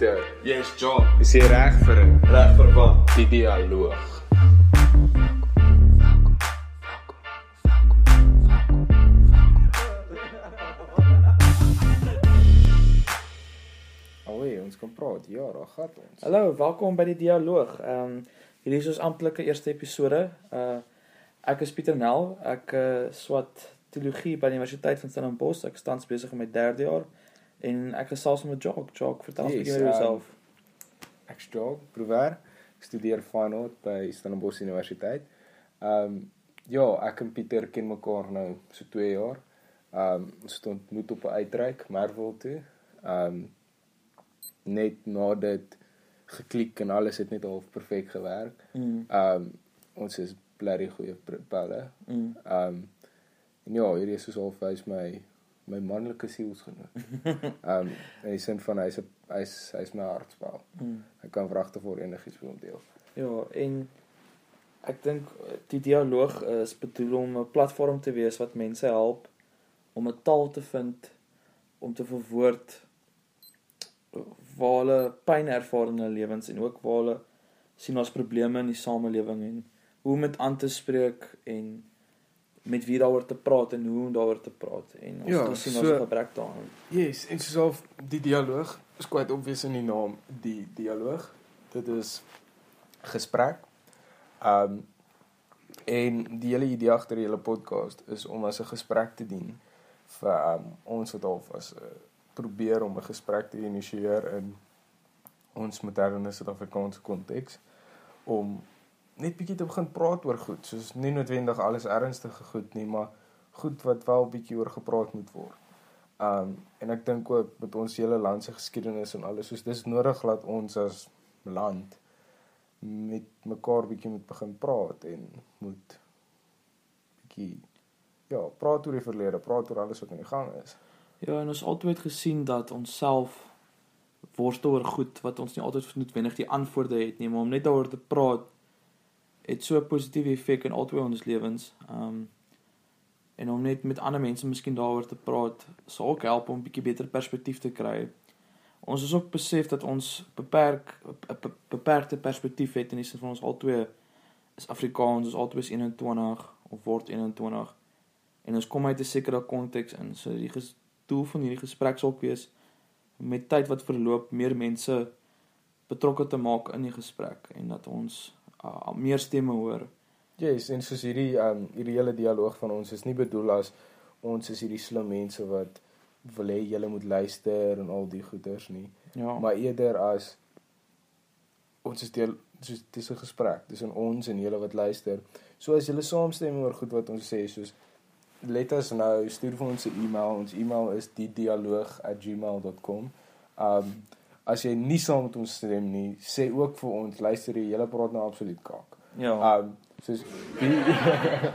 Pieter, Jy's John. is jy reg vir 'n Reg vir wat? die dialoog? Alwe, ons kan praat. Ja, daar gaan ons. Hallo, welkom by die dialoog. Ehm um, hierdie is ons amptelike eerste episode. Uh ek is Pieter Nel. Ek uh swat teologie by die Universiteit van Stellenbosch. Ek staan besig met my derde jaar en ek gesels met Jock. Jock, vertel Yes, bietjie oor jouself. Ek's Jog Prover. Ek studeer art by Stellenbosch Universiteit. Ehm um, ja, ek en Pieter ken mekaar nou so 2 jaar. Ehm um, ons het ontmoet op 'n uitreik Merwil toe. Ehm um, net nadat geklik en alles het net half perfek gewerk. Mm. Ehm um, ons is blerry goeie pelle. Mm. Ehm um, en ja, hierdie is soos half hy's my my manlike sielsgenoot. Ehm um, in die sin van hy's 'n hy's hy's my hartspel. Mm. Ek kan vragte voor enigiets wil deel. Ja, en ek dink eh, die dialoog is bedoel om 'n platform te wees wat mense help om 'n taal te vind om te verwoord waar hulle pyn ervaar in hulle lewens en ook waar hulle sien ons probleme in die samelewing en hoe om dit aan te spreek en met wie daaroor te praat en hoe om daaroor te praat en ons Ja, het sien ons so- so, gebrek daaraan. Yes, en soos al die dialoog is quite obvious in die naam, die dialoog. Dit is gesprek. Um, en die hele idee agter die hele podcast is om as 'n gesprek te dien vir um, ons wat half as uh, probeer om 'n gesprek te initieer in ons moderne Suid-Afrikaanse konteks om net bietjie te begin praat oor goed, soos nie noodwendig alles ernstige goed nie, maar goed wat wel bietjie oor gepraat moet word. Um en ek dink ook met ons hele land se geskiedenis en alles, soos dis nodig dat ons as land met mekaar bietjie moet begin praat en moet bietjie ja, praat oor die verlede, praat oor alles wat aan die gang is. Ja, en ons altyd gesien dat ons self worstel oor goed wat ons nie altyd noodwendig die antwoorde het nie, maar om net daaroor te praat het so 'n positiewe effek in albei ons lewens. Um en om net met ander mense miskien daaroor te praat sal ook help om 'n bietjie beter perspektief te kry. Ons is ook besef dat ons beperk 'n be- beperkte perspektief het in die sin van ons albei is Afrikaans, ons albei is 21 of word 21 en ons kom uit 'n sekere konteks in. So die doel van hierdie gesprek ook wees met tyd wat verloop meer mense betrokke te maak in die gesprek en dat ons uh, meer stemme hoor. Yes, en soos hierdie um hierdie hele dialoog van ons is nie bedoel as ons is hierdie slim mense wat wil hê julle moet luister en al die goeters nie, Ja. maar eerder as ons is deel soos dis 'n gesprek tussen ons en julle wat luister. So as julle saamstem oor goed wat ons sê, soos let ons nou, stuur vir ons 'n e-mail. Ons e-mail is diedialoog@gmail.com. Um as jy nie saam met ons stem nie, sê ook vir ons, luister jy, julle praat nou absoluut kak. ja. Um soos wie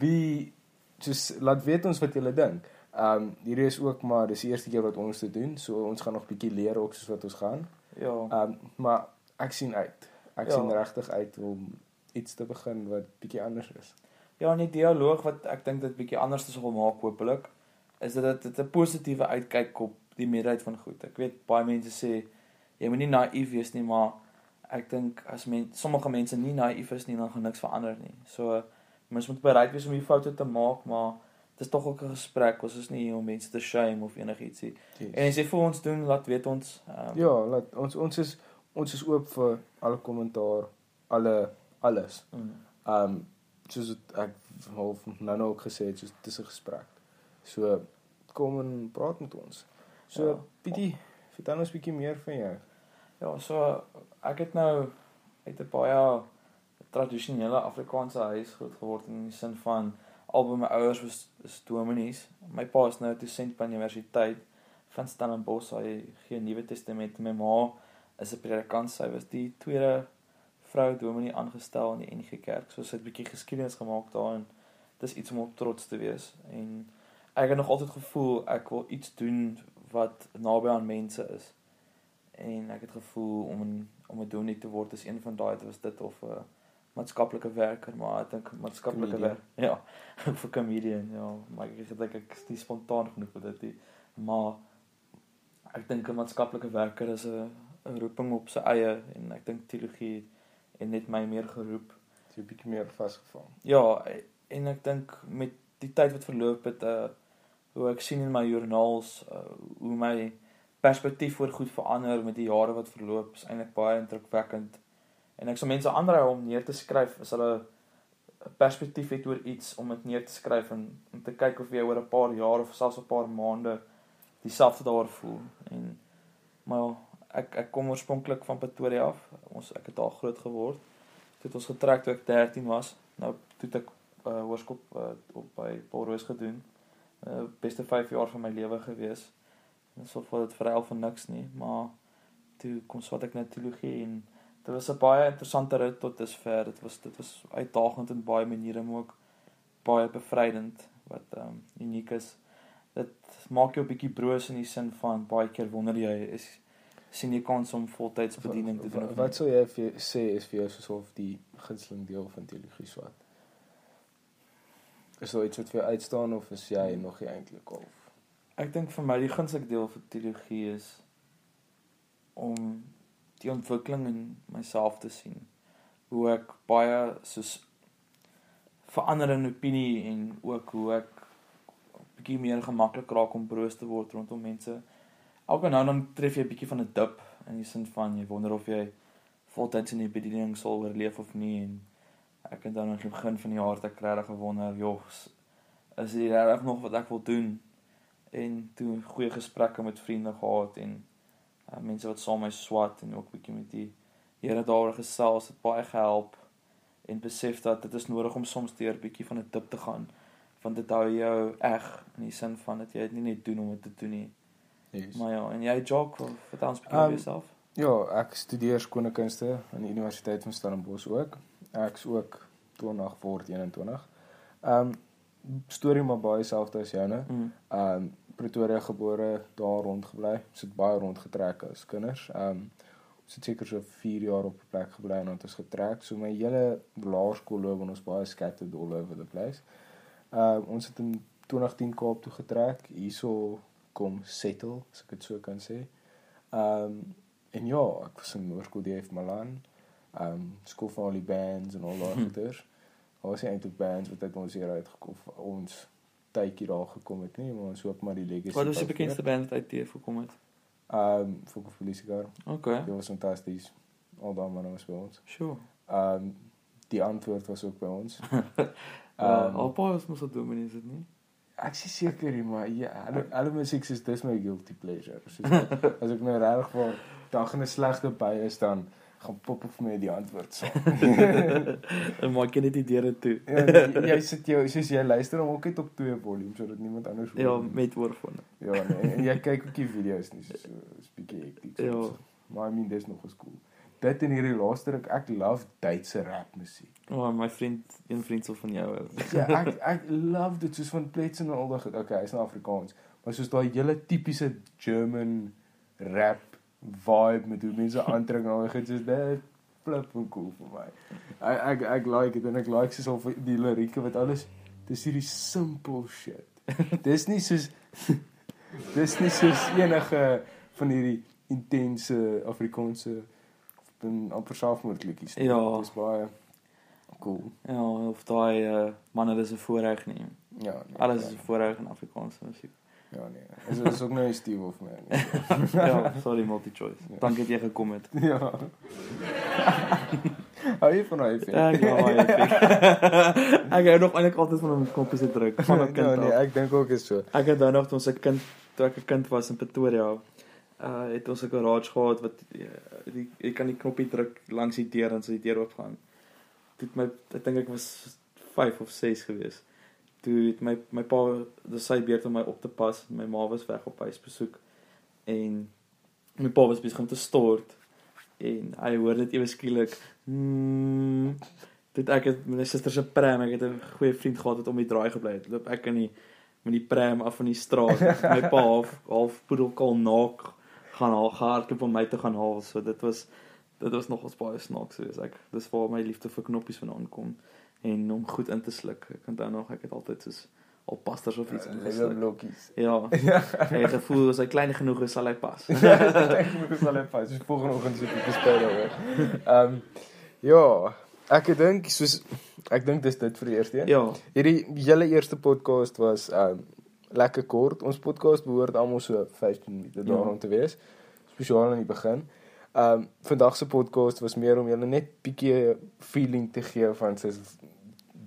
wie just laat weet ons wat julle dink. Um hierdie is ook maar dis die eerste keer wat ons dit doen, so ons gaan nog bietjie leer ook soos wat ons gaan. ja. Um maar ek sien uit. Ek Ja. sien regtig uit om iets te begin wat bietjie anders is. Ja, die dialoog wat ek dink dit bietjie anders sal maak hopelik, is dat dit 'n positiewe uitkyk op die meerderheid van goed. Ek weet baie mense sê jy moet nie naïef wees nie, maar ek dink as men sommige mense nie naïef is nie, dan gaan niks verander nie. So mens moet bereid wees om die foute te maak, maar dit is tog ook 'n gesprek. Ons is nie hier om mense te shame of enigiets nie. Yes. En as jy vir ons doen, laat weet ons. Um, ja, laat ons ons is ons is oop vir alle kommentaar, alle alles. Mm, Um soos ek half nou nou ook gesê het, soos dis 'n gesprek. So kom en praat met ons. So Ja. bietjie vertel ons bietjie meer van jou. Ja, so ek het nou uit 'n baie tradisionele Afrikaanse huis groot geword in die sin van albei my ouers was is dominees. My pa is nou dosent by die universiteit van Stellenbosch. Hy gee Nuwe Testament. My ma is 'n predikant. Sy was die tweede vrou dominee aangestel in die NG Kerk. So sy het 'n bietjie geskiedenis gemaak daarin. Dis iets om op trots te wees en ek het nog altyd gevoel ek wil iets doen wat naby aan mense is en ek het gevoel om 'n om 'n dominee te word is een van daai dit was dit of 'n maatskaplike werker maar ek dink maatskaplike werk ja vir comedian ja maar ek dink ek is nie spontaan genoeg vir dit nie maar Ek dink 'n maatskaplike werker is 'n 'n roeping op sy eie en ek dink teologie het net my meer geroep. Jy 'n bietjie meer vasgevang. Ja, en ek dink met die tyd wat verloop het uh hoe ek sien in my joernaals uh, hoe my perspektief oor goed verander met die jare wat verloop is eintlik baie indrukwekkend. En ek sal mense aanraai om neer te skryf as hulle 'n perspektief het oor iets om dit neer te skryf en om te kyk of jy oor 'n paar jaar of selfs 'n paar maande dieselfde daar voel. En maar ek ek kom oorspronklik van Pretoria af. Ons ek het daar groot geword. Toe het ons getrek toe ek 13 was. Nou toe het ek uh, hoërskool uh, op by Paul Roos gedoen. Uh, beste 5 jaar van my lewe gewees. En so voel dit vir al van niks nie, maar toe kom swat ek net teologie en dit was 'n baie interessante rit tot dusver. Dit was dit was uitdagend in baie maniere, maar ook baie bevrydend wat ehm um, uniek is. Dit maak jou 'n bietjie broos in die sin van baie keer wonder jy is sien jy kans om voltyds bediening te doen. Wat, wat sou jy vir, sê is vir jou soos of die gunsteling deel van teologie swat? Is daar iets wat vir jou uitstaan of is jy nog nie eintlik of? Ek dink vir my die gunsteling deel van teologie is om die ontwikkeling in myself te sien. Hoe ek baie soos verander in opinie en ook hoe ek bietjie meer gemaklik raak om broos te word rondom mense. Elke nou dan tref jy 'n bietjie van 'n dip in die sin van jy wonder of jy voltyds in die bediening sal oorleef of nie en ek het dan aan die begin van die jaar te regtig gewonder, joh, is dit regtig nog wat ek wil doen? En toe goeie gesprekke met vriende gehad en uh, mense wat saam my swat en ook bietjie met die Here daaroor gesels het baie gehelp en besef dat dit is nodig om soms deur bietjie van 'n dip te gaan want dit hou jou eg in die sin van dat jy dit nie net doen om dit te doen nie. Yes. Maar ja, en jy Jock, vertel ons bietjie Um, oor jouself. Ja, ek studeer skone kunste aan die Universiteit van Stellenbosch ook. Ek's ook 20 word 21. Ehm um, storie maar baie selfde as joune. Mm. Ehm um, Pretoria gebore, daar rondgebly. Ons het baie rondgetrek as kinders. Ehm um, ons het seker so 4 jaar op 'n plek gebly en dan het ons getrek. So my hele laerskoolloop en ons baie scattered all over the place. Ehm uh, ons het in 2010 Kaap toe getrek. Hierso kom settle, as ek dit so kan sê. Ehm um, en ja, ek was in Hoërskool DF Malan. Ehm um, skool van al die bands en al daai Hm. goeters. Daar was nie eintlik bands wat uit ons hier uitgekom of ons tydjie daar gekom het nie, maar ons hoop maar die legacy. Wat was die bekendste band wat uit TV gekom het? Ehm um, of Police Car. Okay. Dit was fantasties. Al daai manne was by ons. Sure. Ehm um, die antwoord was ook by ons. Ja, Ehm, al paar was mos op dominee is dit nie? Ek is seker nie, maar ja, hulle hulle musiek is dis my guilty pleasure. So, as ek nou regtig vir dag in 'n slegte by is dan gaan pop op vir my die antwoord en maak jy net die deure toe. ja, jy, jy sit jou soos jy luister hom ook net op twee volume sodat niemand anders hoor. Ja, met oorfone. Ja, nee, en jy kyk ook die video's nie, so so is bietjie hektiek. Ja. soms. Maar I mean dis nog cool. Dit in hierdie laaste ruk ek love Duitse rap musiek. Oh, my vriend, een vriend sal van jou hou. Ja, ek ek love dit soos van Plets en al daai. Okay, hy's nou Afrikaans, maar soos daai hele tipiese German rap vibe met hoe mense aantrek en al daai goed soos dit flip en cool vir my. Ek ek ek like dit en ek like soos al die lirieke wat alles dis hierdie simple shit. Dis nie soos dis nie soos enige van hierdie intense Afrikaanse en amper selfmoordliedjies. nie. Ja. Dis baie cool. Ja, of daai uh, manne dis 'n voorreg nie. Ja, nee, Alles is 'n voorreg in Afrikaanse musiek. Ja nee. Is is ook nou Steve of nie. ja, sorry multi choice. Ja. Dankie dat jy gekom het. ja. Hou jy van hy vind? Ja, ek gou baie pik. Ek hou nog eintlik altyd van om knoppe te druk van 'n kind Ja nee, af. ek dink ook is so. Ek het nou nog toe ons 'n kind toe ek 'n kind was in Pretoria. Uh het ons 'n garage gehad wat uh, die jy kan die knoppie druk langs die deur en so die deur oopgaan. Het my ek dink ek was 5 of 6 gewees. Toe het my my pa dis sy beurt om my op te pas. My ma was weg op huisbesoek en my pa was besig om te stort en hy hoor dit ewe skielik. Mm, dit ek het my suster se pram, ek het 'n goeie vriend gehad wat om die draai gebly het. Loop ek in die met die pram af van die straat. my pa half half poedelkal naak gaan haal gehardloop om my te gaan haal. So dit was dit was nogals baie snaaks soos ek. Dis waar my liefde vir knoppies vandaan kom en om goed in te sluk. Ek onthou nog ek het altyd soos al pastors of iets Lewe ingesit. blokkies. Ja. Hy het gevoel as hy klein genoeg is, sal hy pas. Ek moet sal net pas. Dis volgende oggend so ek bespeel oor. Ehm ja, ek dink soos ek dink dis dit vir die eerste een. Ja. Hierdie hele eerste podcast was ehm lekker kort. Ons podcast behoort almal so 15 minute Ja. daarom te wees. Spesiaal aan die begin. Ehm vandag se podcast was meer om julle net bietjie feeling te gee van soos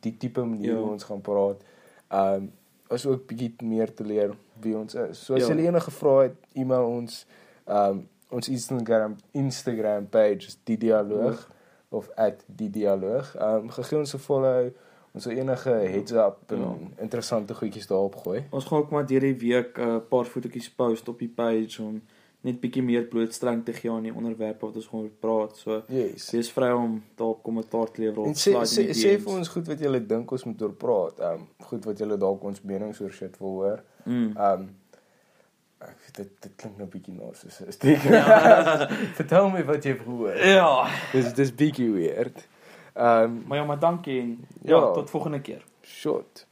die tipe manier Ja. hoe ons gaan praat. Ehm is ook bietjie meer te leer wie ons is. So as Ja. julle enige vrae het, e-mail ons ehm ons Instagram Instagram page is die dialoog of @diedialoog. Ehm um, gegee ons 'n follow. Ons sal enige heads up en Ja. interessante goedjies daarop gooi. Ons gaan ook maar deur die week 'n uh, paar fotootjies post op die page om net bietjie meer blootstelling te gee aan die onderwerpe wat ons gaan praat. So Yes. wees vry om daarop kommentaar te lewer of sê slide sê, sê vir ons goed wat julle dink ons moet oor praat. Ehm um, goed wat julle dalk ons menings oor shit wil hoor. Mm. Ehm um, ek dit dit klink nou bietjie narcissisties. Vertel my wat jy gehoor. Ja. Dis dis bietjie weird. Ehm um, Maar ja, maar dankie en ja, Ja. tot volgende keer. shot.